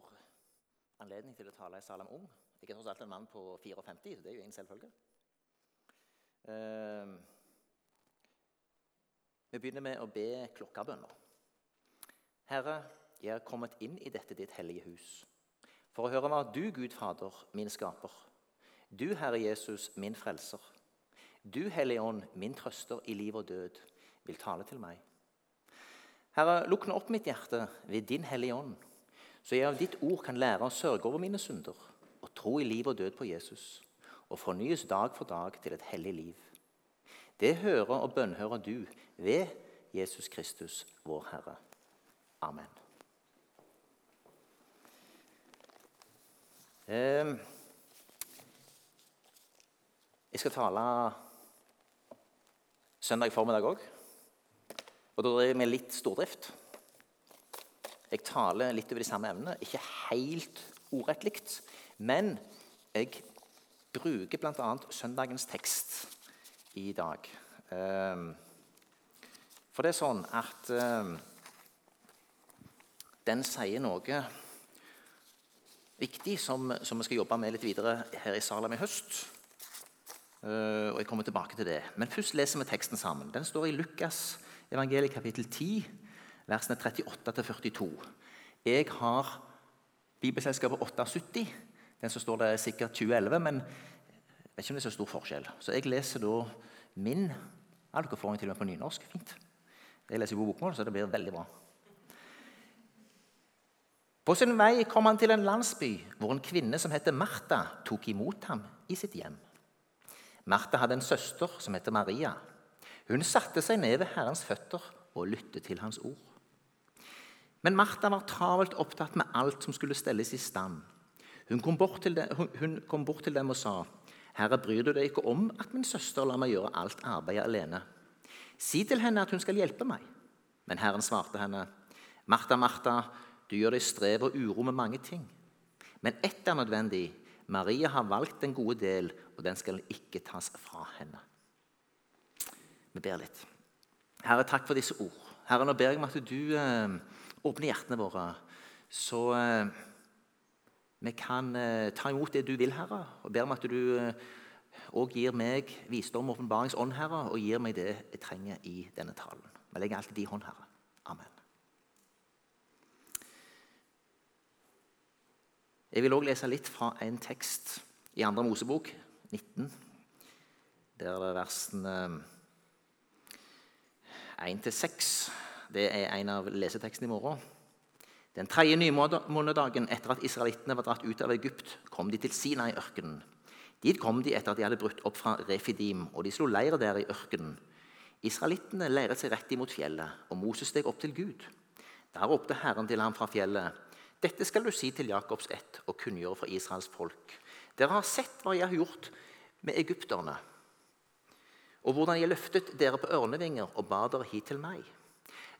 for anledning til å tale i Salem Ung. Jeg er tross alt en mann på 54, så det er jo ingen selvfølge. Uh, vi begynner med å be klokkebønner. Herre, jeg er kommet inn i dette ditt hellige hus for å høre hva du, Gud Fader, min skaper, du, Herre Jesus, min frelser, du, Hellige Ånd, min trøster i liv og død, vil tale til meg. Herre, lukk nå opp mitt hjerte ved Din Hellige Ånd så jeg av ditt ord kan lære å sørge over mine synder og tro i liv og død på Jesus og fornyes dag for dag til et hellig liv. Det hører og bønnhører du ved Jesus Kristus, vår Herre. Amen. Ehm, jeg skal tale søndag formiddag òg. Og da driver vi litt stordrift. Jeg taler litt over de samme emnene, ikke helt ordrett likt. Men jeg bruker bl.a. søndagens tekst i dag. Ehm, for det er sånn at ehm, den sier noe viktig som, som, vi skal jobbe med litt videre her i Salem i høst. Uh, og jeg kommer tilbake til det. Men først leser vi teksten sammen. Den står i Lukas evangeliet kapittel 10, versene 38-42. Jeg har Bibelselskapet 78. Den som står der, er sikkert 2011, men jeg vet ikke om det er så stor forskjell. Så jeg leser da min ja, Dere får den til og med på nynorsk. Fint. Jeg leser på bokmål, så det blir veldig bra. På sin vei kom han til en landsby hvor en kvinne som heter Martha, tok imot ham i sitt hjem. Martha hadde en søster som heter Maria. Hun satte seg ned ved Herrens føtter og lyttet til hans ord. Men Martha var travelt opptatt med alt som skulle stelles i stand. Hun kom bort til dem, hun kom bort til dem og sa, 'Herre, bryr du deg ikke om at min søster lar meg gjøre alt arbeidet alene?' 'Si til henne at hun skal hjelpe meg.' Men Herren svarte henne, 'Martha, Martha, du gjør deg strev og uro med mange ting.' 'Men ett er nødvendig. Maria har valgt den gode del, og den skal ikke tas fra henne.' Vi ber litt. Herre, takk for disse ord. Herre, nå ber jeg om at du eh, åpner hjertene våre, så eh, vi kan eh, ta imot det du vil, Herre. Og ber om at du òg eh, gir meg visdom og åpenbaringsånd, Herre, og gir meg det jeg trenger i denne talen. Vi legger alltid i hånd, Herre. Amen. Jeg vil òg lese litt fra en tekst i andre Mosebok, 19. Der er versene versen 1-6. Det er en av lesetekstene i morgen. Den tredje nymånedagen etter at israelittene var dratt ut av Egypt, kom de til Sinai-ørkenen. Dit kom de etter at de hadde brutt opp fra Refidim, og de slo leir der i ørkenen. Israelittene leiret seg rett imot fjellet, og Moses steg opp til Gud. Der ropte Herren til ham fra fjellet.: Dette skal du si til Jakobs ett og kunngjøre for Israels folk. Dere har sett hva jeg har gjort med egypterne og hvordan jeg løftet dere på ørnevinger og bar dere hit til meg.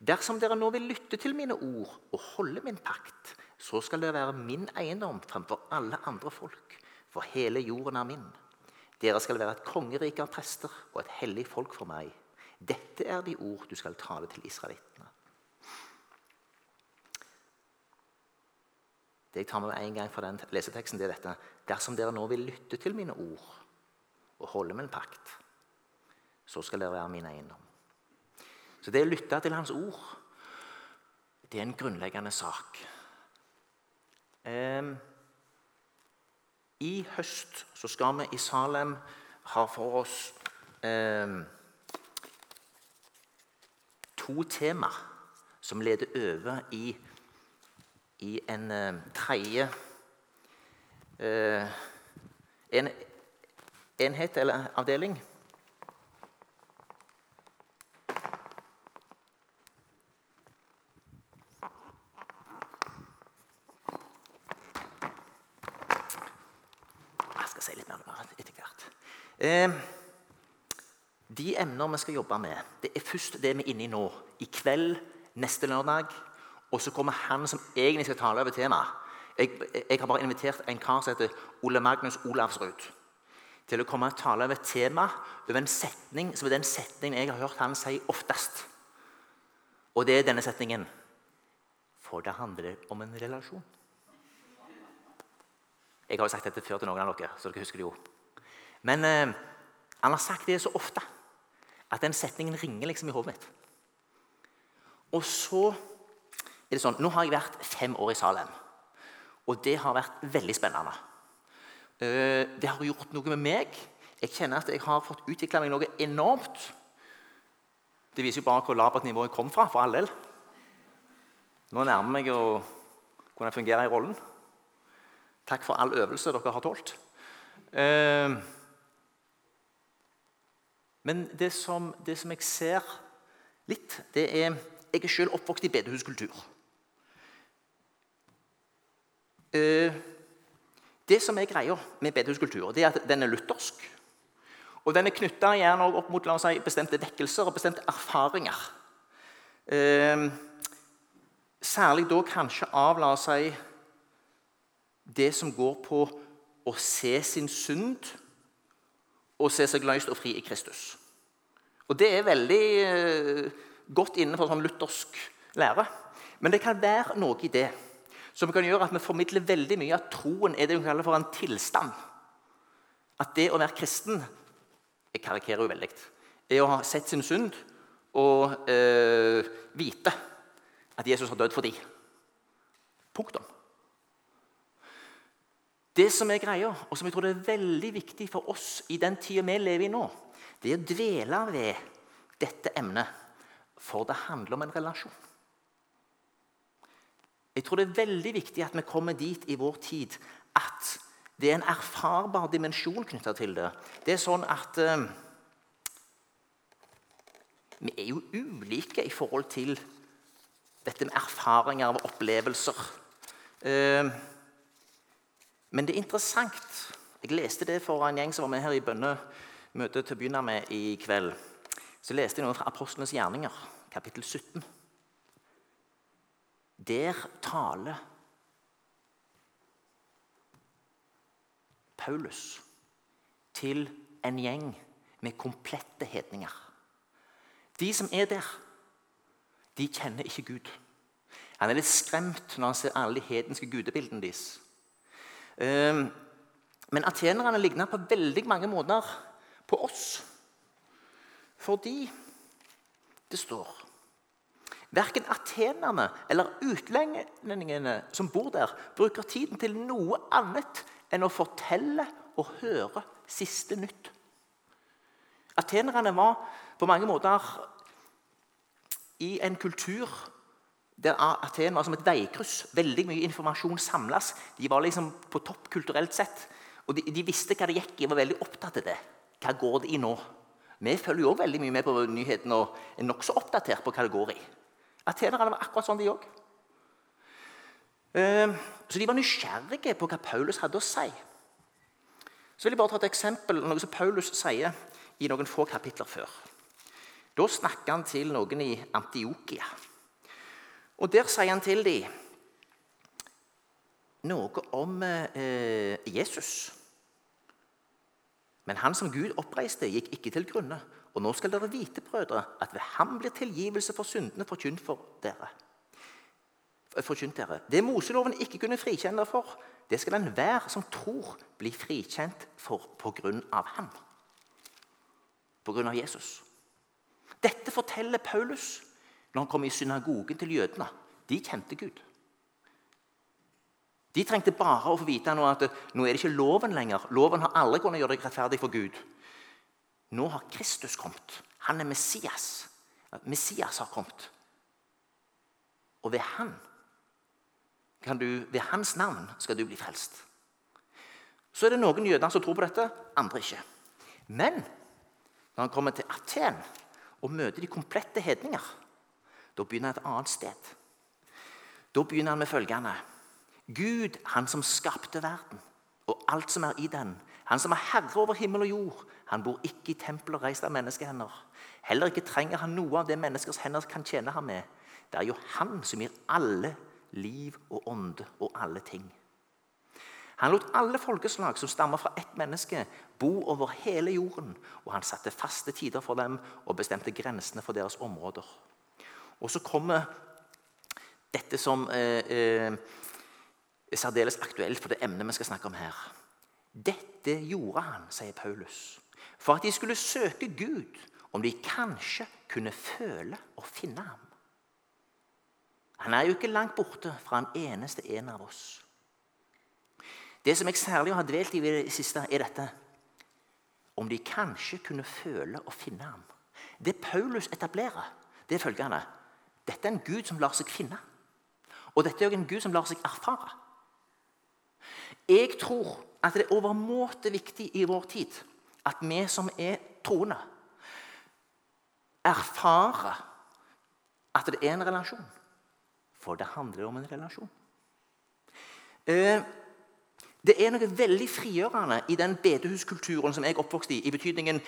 Dersom dere nå vil lytte til mine ord og holde min pakt, så skal det være min eiendom fremfor alle andre folk, for hele jorden er min. Dere skal være et kongerike av prester og et hellig folk for meg. Dette er de ord du skal tale til israelittene. Det jeg tar med en gang fra den leseteksten, det er dette. Dersom dere nå vil lytte til mine ord og holde min pakt, så skal dere være min eiendom. Så det å lytte til Hans ord, det er en grunnleggende sak. Eh, I høst så skal vi i Salem ha for oss eh, to tema som leder over i, i en eh, tredje eh, en, enhet eller avdeling. Eh, de emner vi skal jobbe med, det er først det vi er inne i nå. I kveld, neste lørdag. Og så kommer han som egentlig skal tale over temaet. Jeg, jeg, har bare invitert en kar som heter Ole Magnus Olavsrud, til å komme og tale over et tema, over en setning som er den setningen jeg har hørt han si oftest. Og det er denne setningen For det handler om en relasjon. Jeg har jo sagt dette før til noen av dere, så dere husker det jo. Men eh, han har sagt det så ofte at den setningen ringer liksom i hodet mitt. Og så er det sånn Nå har jeg vært fem år i Salem, og det har vært veldig spennende. Eh, det har gjort noe med meg. Jeg kjenner at jeg har fått utvikla meg noe enormt. Det viser jo bare hvor labert nivået kom fra, for all del. Nå nærmer jeg meg å kunne fungere i rollen. Takk for all øvelse dere har tålt. Men det som, det som, jeg ser litt, det er Jeg er selv oppvokst i bedehuskultur. Eh, det som er greia med bedehuskultur, det er at den er luthersk. Og den er knytta opp mot si, bestemte vekkelser og bestemte erfaringer. Eh, særlig da kanskje av la oss si, det som går på å se sin synd og se seg løst og fri i Kristus. Og Det er veldig eh, godt innenfor sånn luthersk lære. Men det kan være noe i det som kan gjøre at vi formidler veldig mye at troen er det vi kaller for en tilstand. At det å være kristen Jeg karikerer jo veldig. Er å ha sett sin synd og øh, vite at Jesus har dødd for dem. Punktum. Det som er greia, og som jeg tror det er veldig viktig for oss i den tida vi lever i nå, det er å dvele ved dette emnet, for det handler om en relasjon. Jeg tror det er veldig viktig at vi kommer dit i vår tid at det er en erfarbar dimensjon knytta til det. Det er sånn at eh, Vi er jo ulike i forhold til dette med erfaringer og opplevelser. Uh, men det er interessant. Jeg leste det for en gjeng som var med her i bønnemøtet til å begynne med i kveld. Så leste jeg noe fra Apostlenes gjerninger, kapittel 17. Der taler Paulus til en gjeng med komplette hedninger. De som er der, de kjenner ikke Gud. Han er litt skremt når han ser alle de hedenske gudebildene deres. Ehm, men atenerne ligner på veldig mange måter på oss. Fordi det står Verken atenerne eller utlendingene som bor der, bruker tiden til noe annet enn å fortelle og høre siste nytt. Atenerne var på mange måter i en kultur der Aten var som et veikryss. Veldig mye informasjon samles. De var liksom på topp kulturelt sett. Og de, de visste hva det gikk i, var veldig opptatt av det. Hva går det i nå? Vi følger jo også veldig mye med på nyhetene og er nokså oppdatert på hva det går i. Atenerne var akkurat sånn, de òg. Ehm, så de var nysgjerrige på hva Paulus hadde å si. Så vil jeg bare ta et eksempel, noe som Paulus sier i noen få kapitler før. Da snakker han til noen i Antiokia. Og Der sier han til dem noe om eh, Jesus. Men han som Gud oppreiste, gikk ikke til grunne. Og nå skal dere vite, brødre, at ved ham blir tilgivelse for syndene forkynt for dere. Forkynt dere. Det Moseloven ikke kunne frikjenne dere for, det skal enhver som tror, bli frikjent for på grunn av ham. På grunn av Jesus. Dette forteller Paulus når han kom i synagogen til jødene. De kjente Gud. De trengte bare å få vite nå at nå er det ikke loven lenger. Loven har aldri kunnet gjøre deg rettferdig for Gud. Nå har Kristus kommet. Han er Messias. Messias har kommet. Og ved han du, ved hans navn skal du bli frelst. Så er det noen jøder som tror på dette, andre ikke. Men når han kommer til Aten og møter de komplette hedninger, da begynner han et annet sted. Da begynner han med følgende Gud, han som skapte verden og alt som er i den, han som er herre over himmel og jord, han bor ikke i tempelet reist av menneskehender. Heller ikke trenger han noe av det menneskers hender kan tjene ham med. Det er jo han som gir alle liv og ånde og alle ting. Han lot alle folkeslag som stammer fra ett menneske, bo over hele jorden. Og han satte faste tider for dem og bestemte grensene for deres områder. Og så kommer dette som eh, eh, er særdeles aktuelt for det emnet vi skal snakke om her. Dette gjorde han, sier Paulus, for at de skulle søke Gud, om de kanskje kunne føle og finne ham. Han er jo ikke langt borte fra en eneste en av oss. Det som jeg særlig har dvelt i i det siste, er dette om de kanskje kunne føle og finne ham. Det Paulus etablerer, det er følgende. Dette er en Gud som lar seg finne. Og dette er også en Gud som lar seg erfare. Jeg tror at det er overmåte viktig i vår tid at vi som er troende, erfarer at det er en relasjon. For det handler om en relasjon. Eh, det er noe veldig frigjørende i den bedehuskulturen som jeg oppvokste i. i betydningen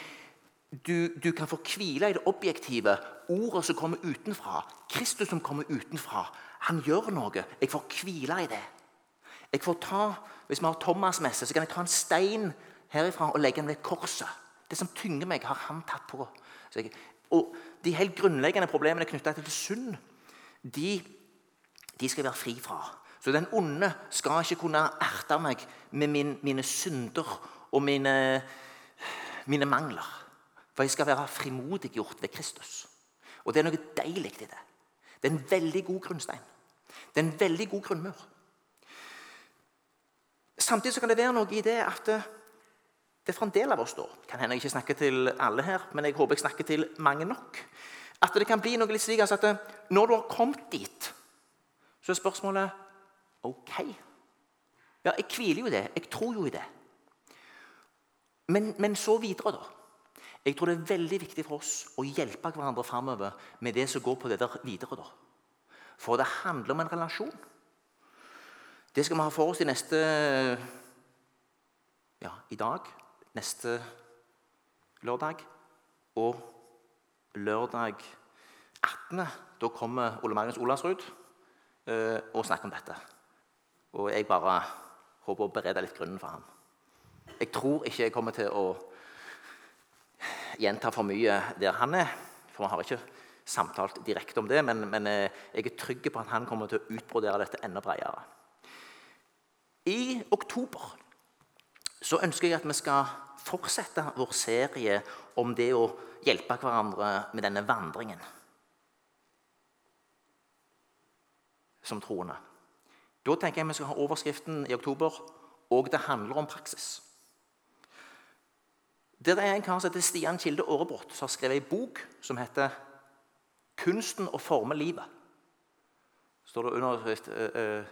du, du, kan få hvile i det objektive, ordet som kommer utenfra. Kristus som kommer utenfra. Han gjør noe. Jeg får hvile i det. Jeg får ta, Hvis vi har Thomas-messe, så kan jeg ta en stein herifra og legge den ved korset. Det som tynger meg, har han tatt på. Jeg, og De helt grunnleggende problemene knytta til synd, de, de skal jeg være fri fra. Så den onde skal ikke kunne erte meg med min, mine synder og mine, mine, mangler. For jeg skal være frimodiggjort ved Kristus. Og det er noe deilig i det. Det er en veldig god grunnstein. Det er en veldig god grunnmur. Samtidig kan det være noe i det at det for en del av oss da, kan hende jeg ikke snakker til alle her, men jeg håper jeg snakker til mange nok, at det kan bli noe litt slik altså at når du har kommet dit, så er spørsmålet Ok. Ja, jeg hviler jo i det. Jeg tror jo i det. Men, men, så videre, da. Jeg tror det er veldig viktig for oss å hjelpe hverandre framover med det som går på det der videre. da. For det handler om en relasjon. Det skal vi ha for oss i neste Ja, i dag, neste lørdag og lørdag 18. Da kommer Ole Magnus Olavsrud eh, og snakker om dette. Og jeg bare håper å berede litt grunnen for ham. Jeg tror ikke jeg kommer til å gjenta for mye der han er. For vi har ikke samtalt direkte om det, men, men eh, jeg er trygg på at han kommer til å utbrodere dette enda bredere. I oktober så ønsker jeg at vi skal fortsette vår serie om det å hjelpe hverandre med denne vandringen som troende. Da tenker jeg vi skal ha overskriften i oktober 'Og det handler om praksis'. Det er en kar som heter Stian Kilde Aarebrot, som har skrevet ei bok som heter 'Kunsten å forme livet'. står det under uh, uh,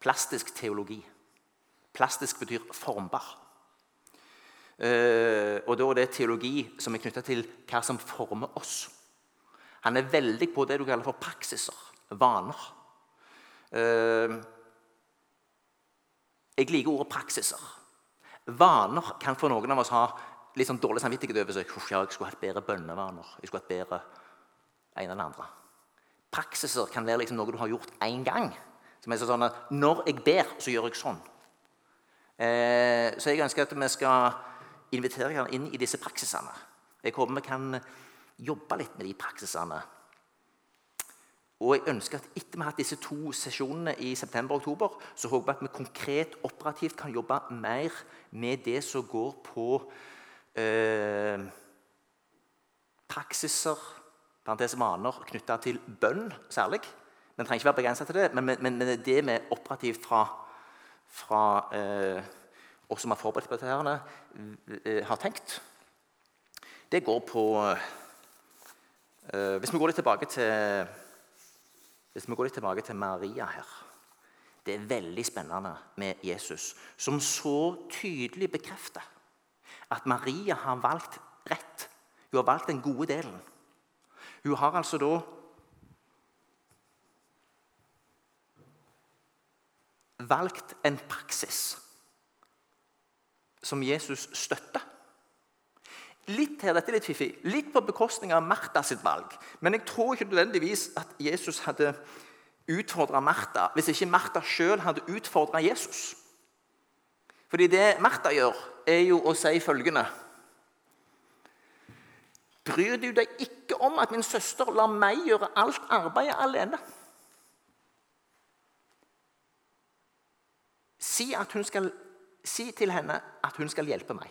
plastisk teologi. Plastisk betyr formbar. Uh, og da er det teologi som er knytta til hva som former oss. Han er veldig på det du kaller for praksiser, vaner. Jeg liker ordet praksiser. Vaner kan for noen av oss ha litt sånn dårlig samvittighet over seg. Ja, jeg skulle hatt bedre bønnevaner. Jeg skulle hatt bedre en eller andre. Praksiser kan være liksom noe du har gjort én gang. Som er sånn at Når jeg ber, så gjør jeg sånn. Eh, så jeg ønsker at vi skal invitere dere inn i disse praksisene. Jeg håper vi kan jobbe litt med de praksisene og jeg ønsker at Etter vi har hatt disse to sesjonene i september og oktober, så håper jeg at vi konkret operativt kan jobbe mer med det som går på eh, praksiser, parentes vaner, knytta til bønn særlig. Den trenger ikke være begrensa til det, men, men, men, det vi operativt fra, fra eh, oss som har forberedt på dette, her, eh, har tenkt, det går på eh, Hvis vi går litt tilbake til hvis vi går litt tilbake til Maria her Det er veldig spennende med Jesus, som så tydelig bekrefter at Maria har valgt rett. Hun har valgt den gode delen. Hun har altså da valgt en praksis som Jesus støtter. Litt her, dette er litt fiffig, litt på bekostning av Martha sitt valg. Men jeg tror ikke nødvendigvis at Jesus hadde utfordra Martha hvis ikke Martha sjøl hadde utfordra Jesus. Fordi det Martha gjør, er jo å si følgende Bryr du deg ikke om at min søster lar meg gjøre alt arbeidet alene? si, skal, si til henne at hun skal hjelpe meg.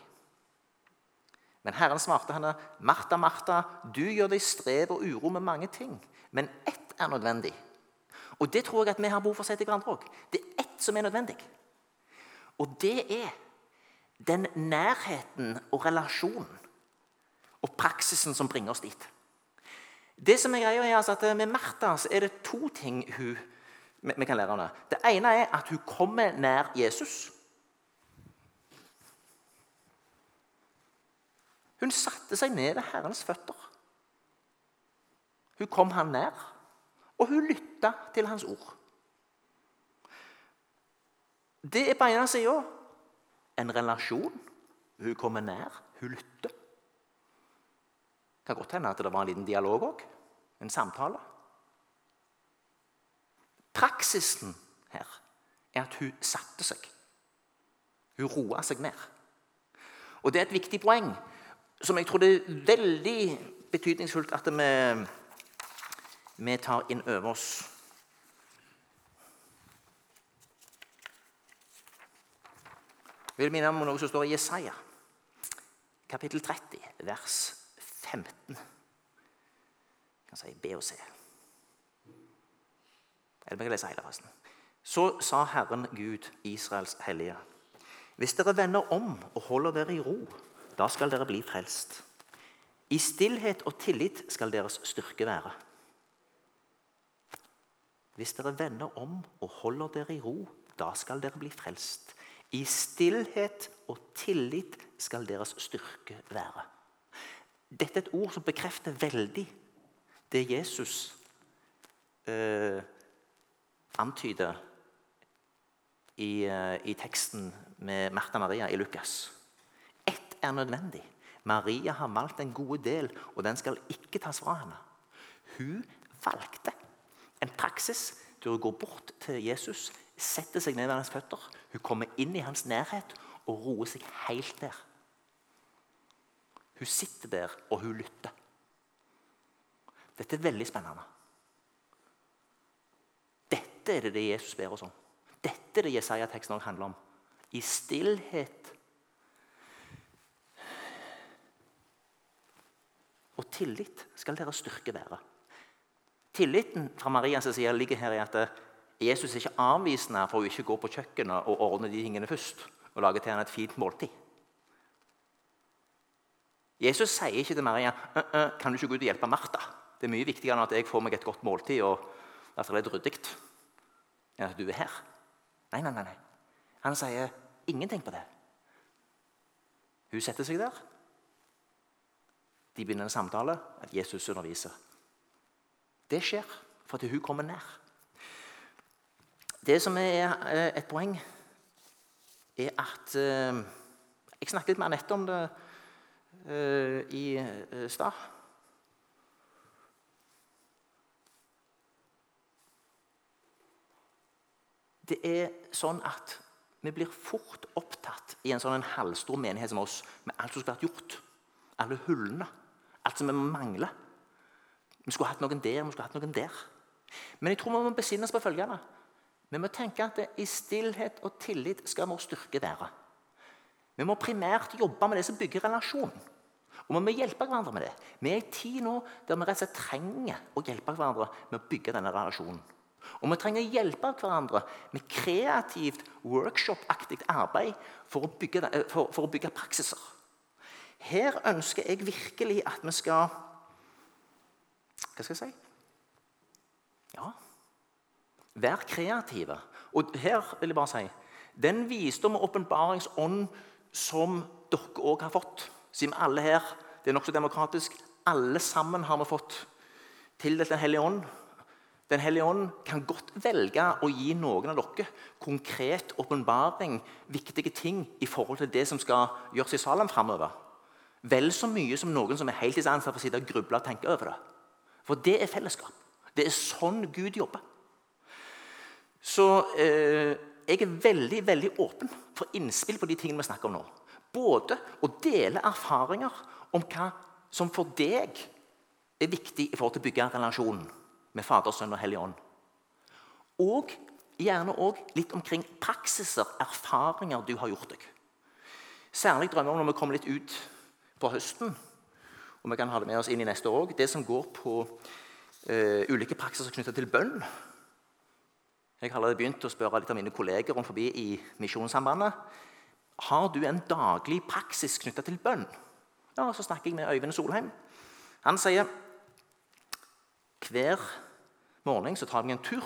Men Herren svarte henne, Martha, Martha, du gjør deg strev og uro med mange ting, men ett er nødvendig. Og Det tror jeg at vi har behov for å si til hverandre òg. Det er ett som er nødvendig. Og det er den nærheten og relasjonen og praksisen som bringer oss dit. Det som er greia er altså at Med Martha er det to ting hun, vi kan lære det. Det ene er at hun kommer nær Jesus. Hun satte seg ned ved Herrens føtter. Hun kom han nær, og hun lytta til hans ord. Det er på ene sida en relasjon. Hun kommer nær, hun lytter. Det kan godt hende at det var en liten dialog òg. En samtale. Praksisen her er at hun satte seg. Hun roa seg ned. Og det er et viktig poeng som jeg tror det er veldig betydningsfullt at vi, vi tar inn over oss. Jeg vil minne om noe som står i Jesaja, kapittel 30, vers 15. Jeg kan si B og C. Eller vi kan lese hele, versen. Så sa Herren Gud, Israels hellige, hvis dere vender om og holder dere i ro da skal dere bli frelst. I stillhet og tillit skal deres styrke være. Hvis dere vender om og holder dere i ro, da skal dere bli frelst. I stillhet og tillit skal deres styrke være. Dette er et ord som bekrefter veldig det Jesus eh, antyder i, eh, i teksten med Martha Maria i Lukas er nødvendig. Maria har valgt en gode del, og den skal ikke tas fra henne. Hun valgte en praksis der hun går bort til Jesus, setter seg ned ved hans føtter. Hun kommer inn i hans nærhet og roer seg helt der. Hun sitter der, og hun lytter. Dette er veldig spennende. Dette er det, det Jesus ber oss om. Dette er det Jesaja-teksten handler om. I stillhet og tillit skal deres styrke være. Tilliten fra Marias side ligger her i at Jesus er ikke avvisende for å ikke gå på kjøkkenet og ordne de tingene først og lage til henne et fint måltid. Jesus sier ikke til Maria kan du ikke gå ut og hjelpe Martha. Det er mye viktigere enn at jeg får meg et godt måltid og at det er ryddig enn at du er her. Nei, nei, nei. Han sier ingenting på det. Hun setter seg der, de begynner en samtale, at Jesus underviser. Det skjer fordi hun kommer nær. Det som er eh, et poeng, er at eh, Jeg snakket litt med Anette om det eh, i stad. Det er sånn at vi blir fort opptatt i en sånn halvstor menighet som oss med alt som skulle vært gjort. Alle hullene. Alt som vi mangler. Vi skulle hatt noen der, vi skulle hatt noen der. Men jeg tror vi må besinne oss på følgende. Vi må tenke at det, i stillhet og tillit skal vår styrke være. Vi må primært jobbe med det som bygger relasjonen. Og vi må hjelpe hverandre med det. Vi er i tid nå der vi rett og slett trenger å hjelpe hverandre med å bygge denne relasjonen. Og vi trenger å hjelpe hverandre med kreativt, workshop-aktig arbeid for å, bygge, for, for å bygge praksiser. Her ønsker jeg virkelig at vi skal Hva skal jeg si? Ja Være kreative. Og her vil jeg bare si Den visdom og åpenbaringsånd som dere òg har fått, siden vi alle her Det er nokså demokratisk. Alle sammen har vi fått tildelt Den hellige ånd. Den hellige ånd kan godt velge å gi noen av dere konkret åpenbaring, viktige ting i forhold til det som skal gjøres i Salem framover vel så mye som noen som er heltidsansatt for å sitte og gruble og tenke over det. For det er fellesskap. Det er sånn Gud jobber. Så eh, jeg er veldig veldig åpen for innspill på de tingene vi snakker om nå. Både å dele erfaringer om hva som for deg er viktig i forhold til å bygge relasjonen med Fader, Sønn og Hellig Ånd. Og gjerne òg litt omkring praksiser, erfaringer du har gjort deg. Særlig drømmer om når vi kommer litt ut på høsten, og vi kan ha det med oss inn i neste år òg, det som går på eh, ulike praksiser knyttet til bønn. Jeg har allerede begynt å spørre litt av mine kolleger rundt forbi i Misjonssambandet. Har du en daglig praksis knyttet til bønn? Ja, Så snakker jeg med Øyvind Solheim. Han sier hver morgen så tar jeg en tur,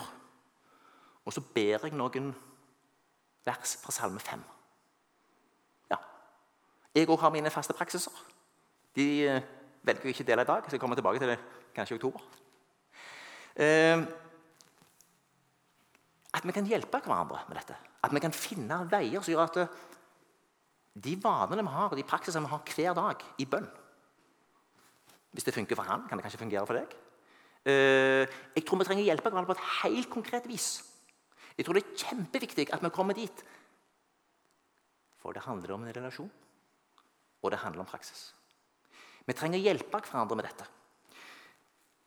og så ber jeg noen vers fra Salme 5. Ja. Jeg òg har mine faste praksiser. De eh, velger jeg ikke å dele i dag. Jeg skal komme tilbake til det kanskje i oktober. Eh, at vi kan hjelpe hverandre med dette. At vi kan finne veier som gjør at eh, de vanene vi har, og de praksisene vi har hver dag i bønn Hvis det funker for han, kan det kanskje fungere for deg. Eh, jeg tror vi trenger hjelpe hverandre på et helt konkret vis. Jeg tror det er kjempeviktig at vi kommer dit. For det handler om en relasjon, og det handler om praksis. Vi trenger hjelpe hverandre med dette.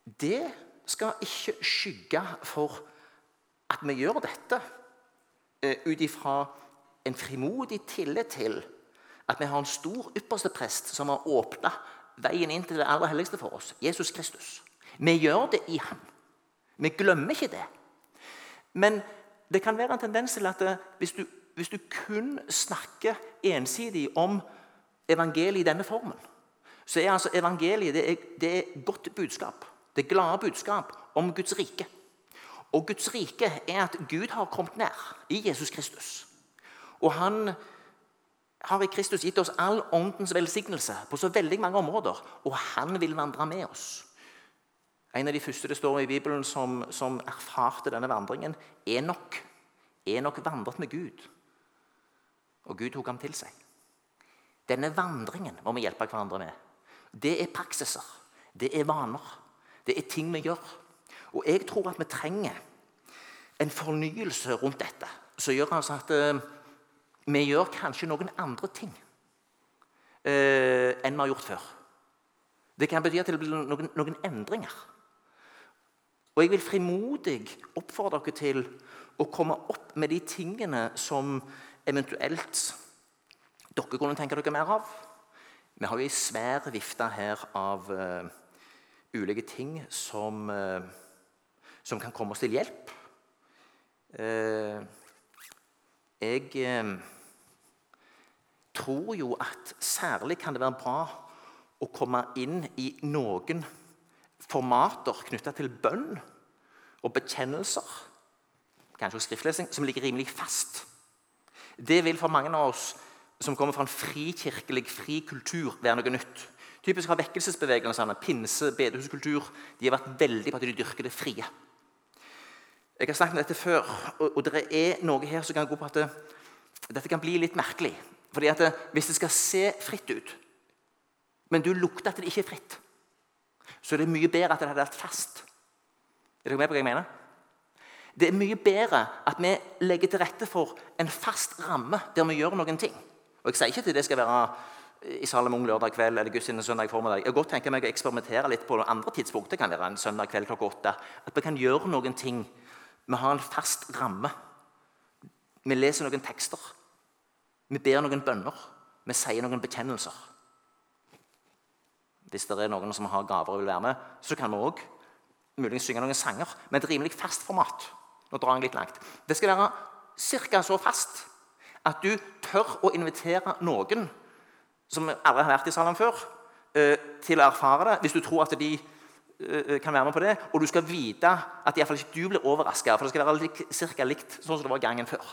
Det skal ikke skygge for at vi gjør dette eh, ut ifra en frimodig tillit til at vi har en stor ypperste prest som har åpna veien inn til det aller helligste for oss, Jesus Kristus. Vi gjør det i ham. Vi glemmer ikke det. Men det kan være en tendens til at det, hvis du, hvis du kun snakker ensidig om evangeliet i denne formen, så er altså evangeliet det er, det er godt budskap. Det glade budskap om Guds rike. Og Guds rike er at Gud har kommet nær i Jesus Kristus. Og han har i Kristus gitt oss all åndens velsignelse på så veldig mange områder. Og han vil vandre med oss. En av de første det står i Bibelen som, som erfarte denne vandringen, Enok. Enok vandret med Gud, og Gud tok ham til seg. Denne vandringen må vi hjelpe hverandre med. Det er praksiser. Det er vaner. Det er ting vi gjør. Og jeg tror at vi trenger en fornyelse rundt dette som gjør altså at uh, vi gjør kanskje noen andre ting uh, enn vi har gjort før. Det kan bety at det blir noen, noen endringer. Og jeg vil frimodig oppfordre dere til å komme opp med de tingene som eventuelt dere kunne tenke dere mer av. Vi har jo ei svær vifte her av uh, ulike ting som uh, som kan komme oss til hjelp. Eh, jeg eh, tror jo at særlig kan det være bra å komme inn i noen formater knytta til bønn og bekjennelser, kanskje også skriftlesing, som ligger rimelig fast. Det vil for mange av oss som kommer fra en frikirkelig, fri kultur, være noe nytt. Typisk har vekkelsesbevegelsene, pinse, bedehuskultur, de har vært veldig på at de dyrker det frie. Jeg har snakket om dette før, og, og det er noe her som kan gå på at det, dette kan bli litt merkelig. Fordi at det, Hvis det skal se fritt ut, men du lukter at det ikke er fritt, så er det mye bedre at det hadde vært fast. Er dere med på hva jeg mener? Det er mye bedre at vi legger til rette for en fast ramme der vi gjør noen ting. Og Jeg sier ikke at det skal være i Salomon lørdag kveld eller gudstjeneste søndag formiddag. Jeg godt tenker meg å eksperimentere litt på andre tidspunkt. Det kan være en søndag kveld klokka åtte. At vi kan gjøre noen ting vi har en fast ramme. Vi leser noen tekster. Vi ber noen bønner. Vi sier noen bekjennelser. Hvis det er noen som har gaver og vil være med, så kan vi òg muligens synge noen sanger. Men et rimelig fast format. Nå drar jeg litt langt. Det skal være ca. så fast at du tør å invitere noen som aldri har vært i salen før, eh, til å erfare det, hvis du tror at de kan være med på det. Og du skal vite at i fall ikke du blir overraska, for det skal være lik, cirka likt sånn som det var gangen før.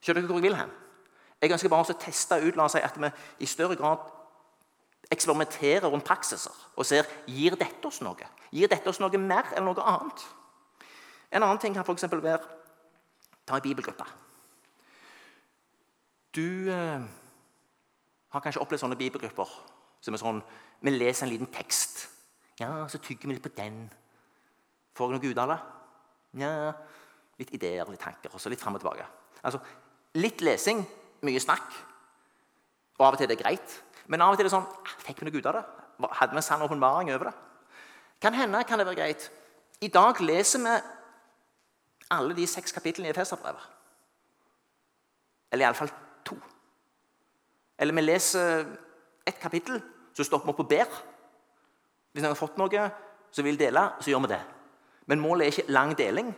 Skjønner dere hvor jeg vil hen? Jeg ønsker bare å teste ut la oss si, at vi i større grad eksperimenterer rundt praksiser og ser gir dette oss noe. Gir dette oss noe mer eller noe annet? En annen ting kan f.eks. være ta en bibelgruppe. Du eh, har kanskje opplevd sånne bibelgrupper som er sånn Vi leser en liten tekst ja, så tygger vi litt på den. Får jeg noe ut av det? Ja, litt ideer, litt tanker, og så litt fram og tilbake. Altså, Litt lesing, mye snakk. Og av og til er det greit. Men av og til er det sånn ah, Fikk vi noe ut av det? Hadde vi en sann åpenbaring over det? Kan hende kan det være greit. I dag leser vi alle de seks kapitlene i Efeserbrevet. Eller iallfall to. Eller vi leser ett kapittel, så stopper vi opp og ber. Hvis noen har fått noe som vil dele, så gjør vi det. Men målet er ikke lang deling.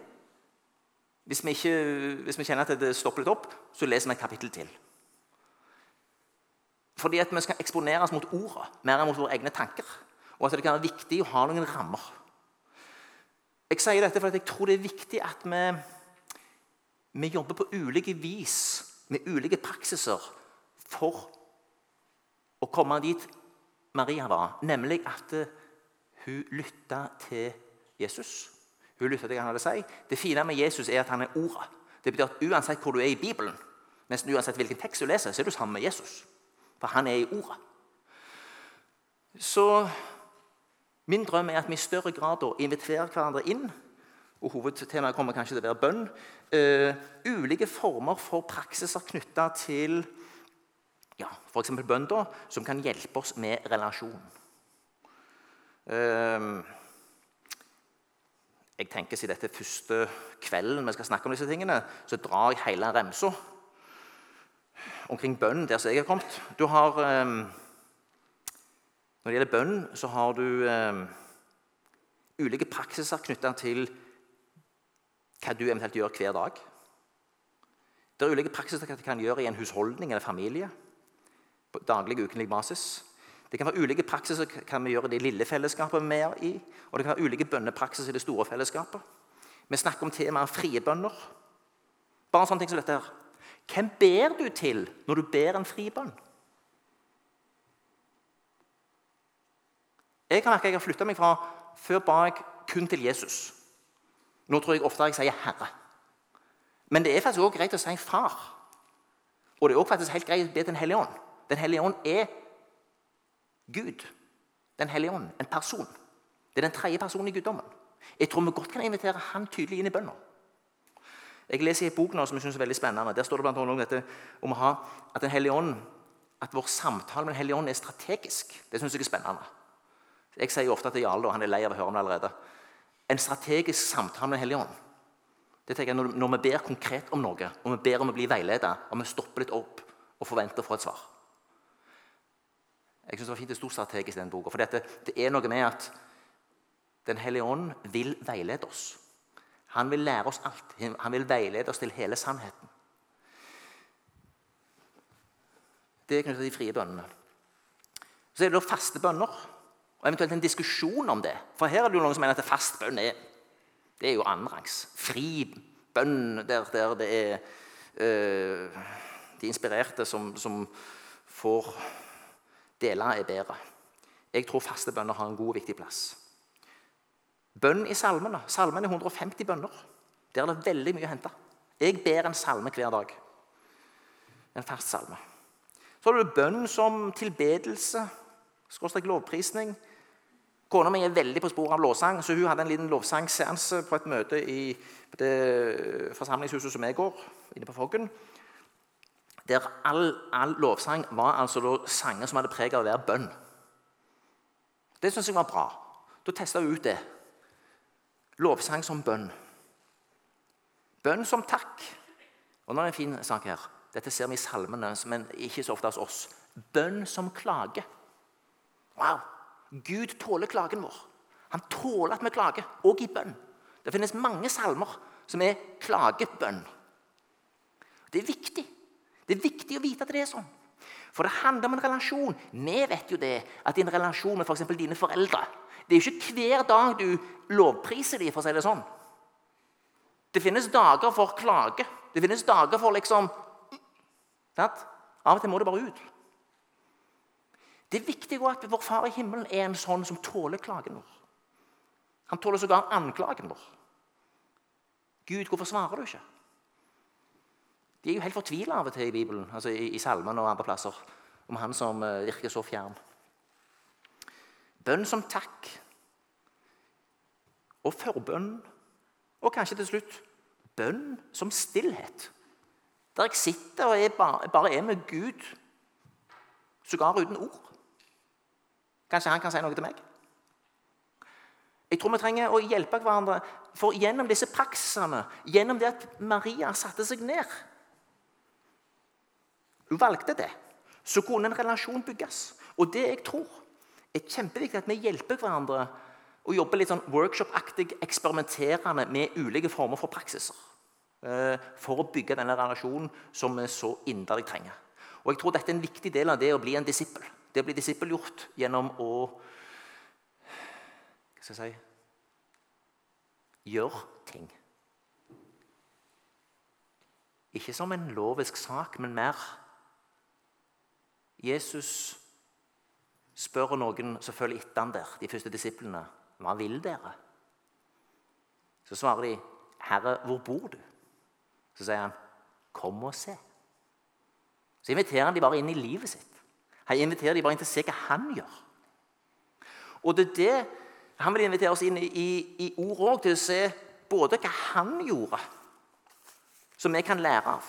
Hvis vi, ikke, hvis vi kjenner at det stopper litt opp, så leser vi et kapittel til. Fordi at vi skal eksponeres mot ordet mer enn mot våre egne tanker. Og at det kan være viktig å ha noen rammer. Jeg sier dette fordi jeg tror det er viktig at vi, vi jobber på ulike vis med ulike praksiser for å komme dit Maria var, nemlig at hun lytta til Jesus. Hun lytta til hva han hadde å si. Det fine med Jesus er at han er ordet. Det betyr at Uansett hvor du er i Bibelen, nesten uansett hvilken tekst du leser, så er du sammen med Jesus. For han er i ordet. Så min drøm er at vi i større grad inviterer hverandre inn. Og Hovedtemaet kommer kanskje til å være bønn. Uh, ulike former for praksiser knytta til ja, f.eks. bønn, da, som kan hjelpe oss med relasjon. Uh, jeg tenker Siden dette er første kvelden vi skal snakke om disse tingene, så drar jeg hele remsa omkring bønn der som jeg har kommet. Du har, eh, når det gjelder bønn, så har du eh, ulike praksiser knytta til hva du eventuelt gjør hver dag. Det er ulike praksiser hva du kan gjøre i en husholdning eller familie på daglig og ukentlig basis. Det kan være ulike praksiser kan vi gjøre i det lille fellesskapet vi er i, og det kan være ulike bønnepraksiser i det store fellesskapet. Vi snakker om temaet frie bønner. Bare sånne ting som dette her. Hvem ber du til når du ber en fribønn? Jeg kan merke at jeg har flytta meg fra Før ba jeg kun til Jesus. Nå tror jeg ofte jeg sier 'Herre'. Men det er faktisk også greit å si 'Far'. Og det er også faktisk helt greit å be til Den hellige ånd. Den hellige ånd er Gud. Den hellige ånd. En person. Det er den tredje personen i guddommen. Jeg tror vi godt kan invitere han tydelig inn i bønna. Jeg leser i en bok nå som jeg synes er veldig spennende. Der står det blant annet dette om ha, at den hellige ånd, at vår samtale med Den hellige ånd er strategisk. Det syns jeg er spennende. Jeg sier ofte til Jarle, og han er lei av å høre om det allerede En strategisk samtale med Den hellige ånd. Det tenker jeg når, når vi ber konkret om noe, og vi ber om å bli veiledet, og vi stopper litt opp og forventer å få et svar. Jeg synes Det var fint det sto strategisk i den boka. For dette, det er noe med at Den hellige ånd vil veilede oss. Han vil lære oss alt. Han vil veilede oss til hele sannheten. Det er knyttet til de frie bønnene. Så er det da faste bønner, og eventuelt en diskusjon om det. For her er det jo noen som mener at fast bønn er, det er jo annenrangs. Fri bønn der, der det er øh, de inspirerte som, som får dele er bedre. Jeg tror faste bønner har en god og viktig plass. Bønn i salmene. Salmen er 150 bønner. Der er det veldig mye å hente. Jeg ber en salme hver dag. En fast salme. Så har du bønn som tilbedelse, skråstrek lovprisning. Kona mi er veldig på sporet av lovsang, så hun hadde en liten lovsangseanse på et møte i det forsamlingshuset som jeg går, inne på Foggen der all, all lovsang var altså sanger som hadde preg av å være bønn. Det syns jeg var bra. Da testa vi ut det. Lovsang som bønn. Bønn som takk. Og nå er det en fin sak her. Dette ser vi i salmene, men ikke så ofte hos oss. Bønn som klage. Wow! Gud tåler klagen vår. Han tåler at vi klager, òg i bønn. Det finnes mange salmer som er klagebønn. Det er viktig. Det er viktig å vite at det er sånn. For det handler om en relasjon. Vi vet jo det, at en relasjon med f.eks. dine foreldre Det er jo ikke hver dag du lovpriser dem, for å si det sånn. Det finnes dager for klage. Det finnes dager for liksom sant? Av og til må det bare ut. Det er viktig at vår Far i himmelen er en sånn som tåler klagen vår. Han tåler sågar anklagen vår. Gud, hvorfor svarer du ikke? De er jo helt fortvila av og til i Bibelen, altså i, i salmene og andre plasser, om han som uh, virker så fjern. Bønn som takk. Og forbønn. Og kanskje til slutt bønn som stillhet. Der jeg sitter og er bare, bare, er med Gud, sågar uten ord. Kanskje han kan si noe til meg? Jeg tror vi trenger å hjelpe hverandre for gjennom disse praksisene, gjennom det at Maria satte seg ned valgte det. Så kunne en relasjon bygges. Og det jeg tror er kjempeviktig at vi hjelper hverandre og jobber litt sånn workshop-aktig eksperimenterende med ulike former for praksiser. Eh, for å bygge denne relasjonen som vi så inderlig trenger. Og jeg tror dette er en viktig del av det å bli en disippel. Det å bli disippelgjort gjennom å Hva skal jeg si Gjøre ting. Ikke som en lovisk sak, men mer Jesus spør noen som følger etter han der, de første disiplene, hva vil dere? Så svarer de, 'Herre, hvor bor du?' Så sier han, 'Kom og se'. Så inviterer han de bare inn i livet sitt. Han inviterer de bare inn til å se hva han gjør. Og det er det Han vil invitere oss inn i, i, i ord òg, til å se både hva han gjorde, som vi kan lære av.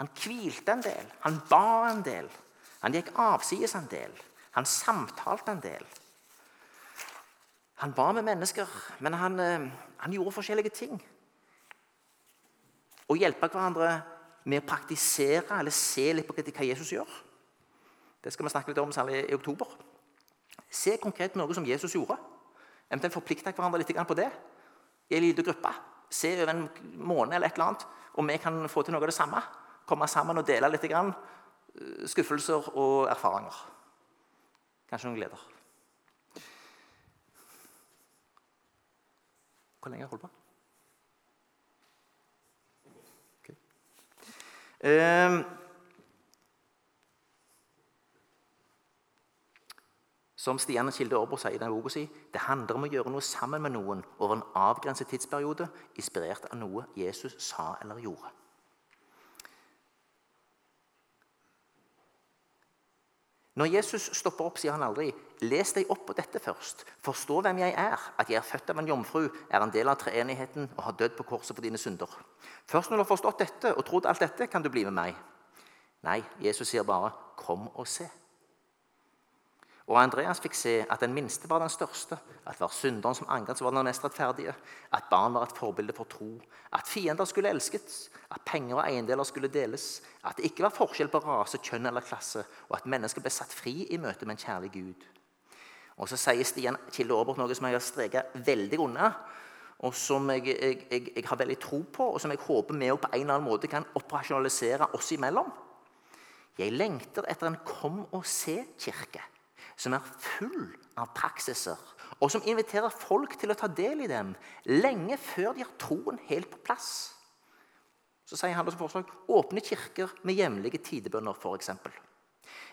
Han hvilte en del, han ba en del, han gikk avsides en del, han samtalte en del. Han ba med mennesker, men han, eh, han gjorde forskjellige ting. Å hjelpe hverandre med å praktisere eller se litt på hva Jesus gjør. Det skal vi snakke litt om særlig i oktober. Se konkret noe som Jesus gjorde. Eventuelt forplikte hverandre litt på det i en liten gruppe. Se over en måned eller et eller annet om vi kan få til noe av det samme. Komme sammen og dele litt grann, eh, skuffelser og erfaringer. Kanskje noen gleder. Hvor lenge har jeg holdt på? Ehm, som Stian Kilde Aarbo sier i den boka si, det handler om å gjøre noe sammen med noen over en avgrenset tidsperiode, inspirert av noe Jesus sa eller gjorde. Når Jesus stopper opp, sier han aldri 'Les deg opp på dette først'. 'Forstå hvem jeg er, at jeg er født av en jomfru, er en del av treenigheten og har dødd på korset for dine synder.' Først når du har forstått dette og trodd alt dette, kan du bli med meg. Nei, Jesus sier bare 'Kom og se'. Og Andreas fikk se at den minste var den største, at det var synderen som angret, som var den mest rettferdige, at barn var et forbilde for tro, at fiender skulle elskes, at penger og eiendeler skulle deles, at det ikke var forskjell på rase, kjønn eller klasse, og at mennesker ble satt fri i møte med en kjærlig Gud. Og Så sier Stian Kilde Aabert noe som jeg har streket veldig unna, og som jeg, jeg, jeg, jeg, har veldig tro på, og som jeg håper vi på en eller annen måte kan operasjonalisere oss imellom. Jeg lengter etter en kom og se-kirke som er full av praksiser, og som inviterer folk til å ta del i dem lenge før de har troen helt på plass. Så sier han som forslag åpne kirker med hjemlige tidebønner, f.eks.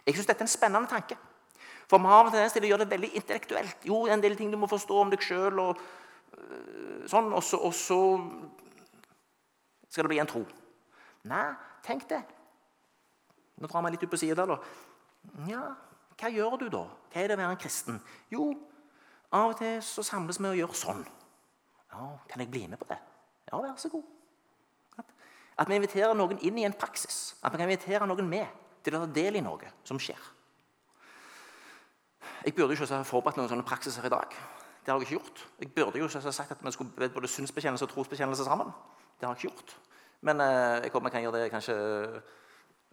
Jeg syns dette er en spennende tanke. For vi har en tendens til å gjøre det veldig intellektuelt. Jo, en del ting du må forstå om deg sjøl, og øh, sånn, og så, og så skal det bli en tro. Nei, tenk det. Nå drar vi litt ut på sida da. Ja, hva gjør du da? Hva er det å være en kristen? Jo, av og til så samles vi og gjør sånn. Ja, Kan jeg bli med på det? Ja, vær så god. At, vi inviterer noen inn i en praksis. At vi kan invitere noen med til å ta del i noe som skjer. Jeg burde ikke ha forberedt noen sånne praksiser i dag. Det har jeg ikke gjort. Jeg burde jo ikke ha sagt at vi skulle både synsbekjennelse og trosbekjennelse sammen. Det har jeg ikke gjort. Men eh, jeg håper vi kan gjøre det kanskje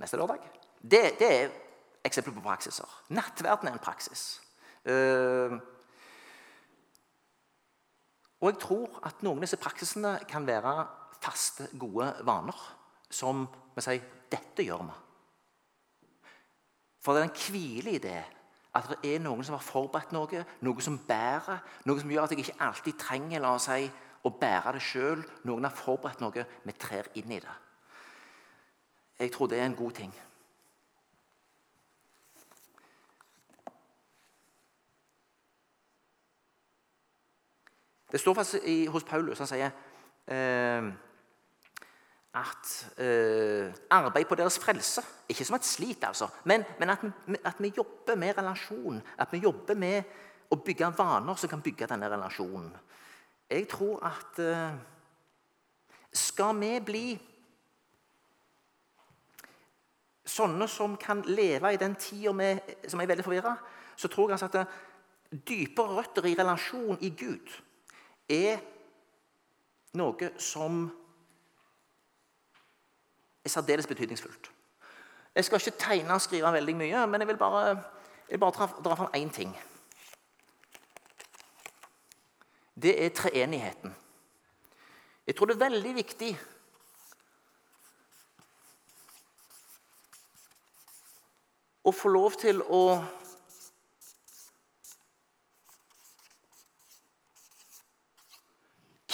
neste lørdag. Det, det er eksempler på praksiser. Nattverden er en praksis. Uh, og jeg tror at noen av disse praksisene kan være faste, gode vaner. Som vi sier 'Dette gjør vi'. For det er en hvile i det at det er noen som har forberedt noe, noe som bærer, noe som gjør at jeg ikke alltid trenger la oss si, å bære det sjøl. Noen har forberedt noe, vi trer inn i det. Jeg tror det er en god ting. Det står faktisk i, hos Paulus. Han sier eh, at eh, arbeid på deres frelse Ikke som et slit, altså, men, men at, at, vi jobber med relasjon. At vi jobber med å bygge vaner som kan bygge denne relasjonen. Jeg tror at eh, Skal vi bli sånne som kan leve i den tida som er veldig forvirra, så tror jeg altså at dypere røtter i relasjon i Gud er noe som er særdeles betydningsfullt. Jeg skal ikke tegne og skrive veldig mye, men jeg vil bare, jeg vil bare dra, dra fram én ting. Det er treenigheten. Jeg tror det er veldig viktig å få lov til å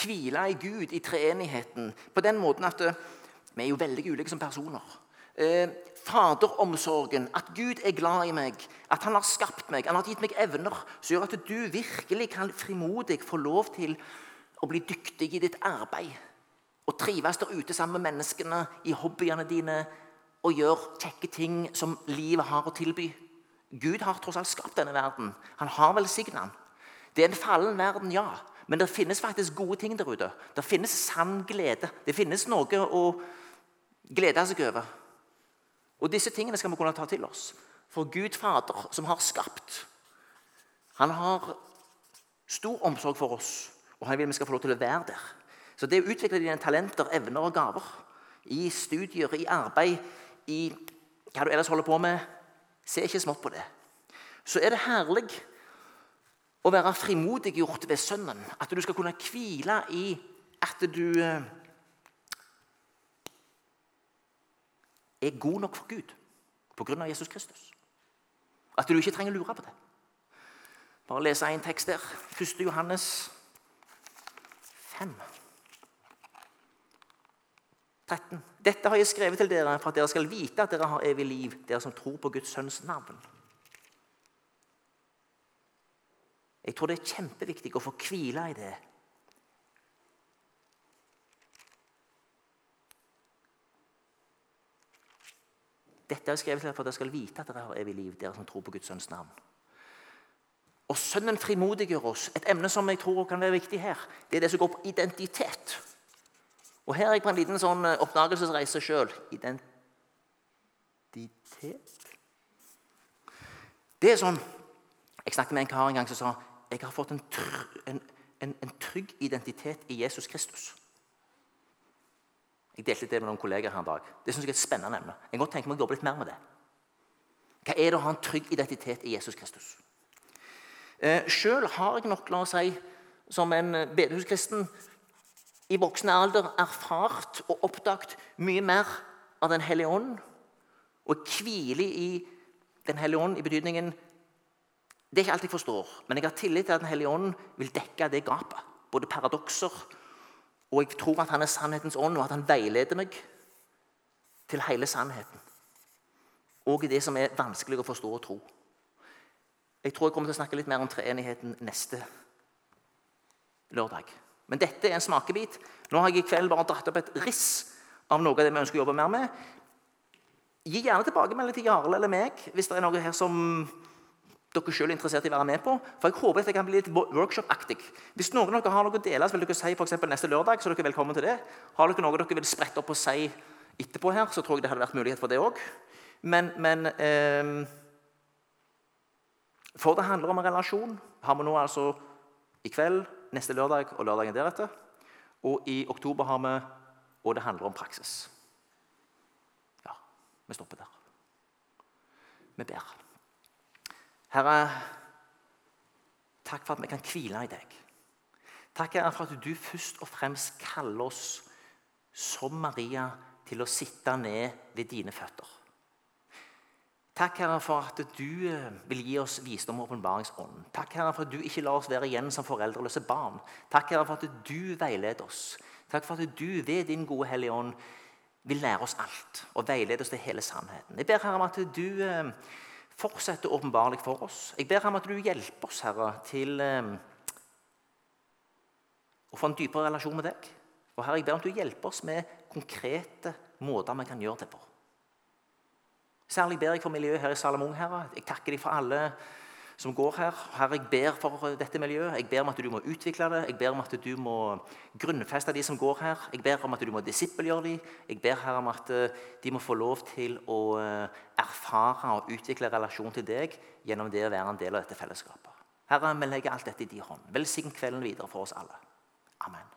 hvile i Gud, i treenigheten, på den måten at eh, vi er jo veldig ulike som personer. Eh, faderomsorgen, at Gud er glad i meg, at han har skapt meg, han har gitt meg evner som gjør at du virkelig kan frimodig få lov til å bli dyktig i ditt arbeid. Og trives der ute sammen med menneskene i hobbyene dine og gjøre kjekke ting som livet har å tilby. Gud har tross alt skapt denne verden. Han har velsignet den. Det er en fallen verden, ja. Men det finnes faktisk gode ting der ute. Det finnes sann glede. Det finnes noe å glede seg over. Og disse tingene skal vi kunne ta til oss. For Gud Fader, som har skapt, han har stor omsorg for oss, og han vil vi skal få lov til å være der. Så det å utvikle dine talenter, evner og gaver i studier, i arbeid, i hva du ellers holder på med, se ikke smått på det. Så er det herlig å være frimodiggjort ved Sønnen. At du skal kunne hvile i at du eh, er god nok for Gud pga. Jesus Kristus. At du ikke trenger å lure på det. Bare lese en tekst der. 1. Johannes 5. 13. Dette har jeg skrevet til dere for at dere skal vite at dere har evig liv, dere som tror på Guds sønns navn. Jeg tror det er kjempeviktig å få hvile i det. Dette er skrevet for at dere skal vite at dere har evig liv, dere som tror på Guds sønns navn. Og Sønnen frimodiggjør oss. Et emne som jeg tror kan være viktig her, det er det som går på identitet. Og Her er jeg på en liten sånn eh, oppdagelsesreise sjøl. Identitet Det er sånn Jeg snakket med en kar en gang som sa jeg har fått en, en, en, en trygg identitet i Jesus Kristus. Jeg delte det med noen kolleger her en dag. Det synes jeg er et spennende emne. Jeg kan godt tenke meg å jobbe litt mer med det. Hva er det å ha en trygg identitet i Jesus Kristus? Eh, Sjøl har jeg nok, la oss si, som en bedehuskristen i voksen alder erfart og oppdaget mye mer av Den hellige ånd. Og hviler i Den hellige ånd i betydningen det er ikke alt jeg forstår, men jeg har tillit til at Den hellige ånd vil dekke det gapet. Både paradokser og jeg tror at han er sannhetens ånd, og at han veileder meg til hele sannheten. Og i det som er vanskelig å forstå og tro. Jeg tror jeg kommer til å snakke litt mer om treenigheten neste lørdag. Men dette er en smakebit. Nå har jeg i kveld bare dratt opp et riss av noe av det vi ønsker å jobbe mer med. Gi gjerne tilbakemelding til Jarle eller meg hvis det er noe her som dere selv er interessert i å være med på. For jeg håper at det kan bli litt workshop-aktig. Hvis noen av dere har noe å dele, så vil dere si for neste lørdag. så er dere velkommen til det. Har dere noe dere vil sprette opp og si etterpå her, så tror jeg det hadde vært mulighet for det òg. Men, men eh, For det handler om en relasjon. Har vi nå altså i kveld, neste lørdag og lørdagen deretter. Og i oktober har vi Og det handler om praksis. Ja, vi stopper der. Vi ber. Herre, takk for at vi kan hvile i deg. Takk Herre, for at du først og fremst kaller oss som Maria til å sitte ned ved dine føtter. Takk, Herre, for at du eh, vil gi oss visdom og åpenbaringsånd. Takk, Herre, for at du ikke lar oss være igjen som foreldreløse barn. Takk, Herre, for at du veileder oss. Takk for at du ved din gode Hellige Ånd vil lære oss alt og veilede oss til hele sannheten. Jeg ber Herre om at du eh, fortsetter åpenbarlig for oss. Jeg ber ham at du hjelper oss, Herre, til eh, å få en dypere relasjon med deg. Og Herre, jeg ber om at du hjelper oss med konkrete måter vi kan gjøre det på. Særlig ber jeg for miljøet her i Salamung, Herre. Jeg takker deg for alle som går her. Herre, jeg ber for dette miljøet. Jeg ber om at du må utvikle det. Jeg ber om at du må grunnfeste de som går her. Jeg ber om at du må disippelgjøre de. Jeg ber her om at eh, de må få lov til å eh, erfare og utvikle relasjon til deg gjennom det å være en del av dette fellesskapet. Herre, vi legger alt dette i din hånd. Velsign kvelden videre for oss alle. Amen.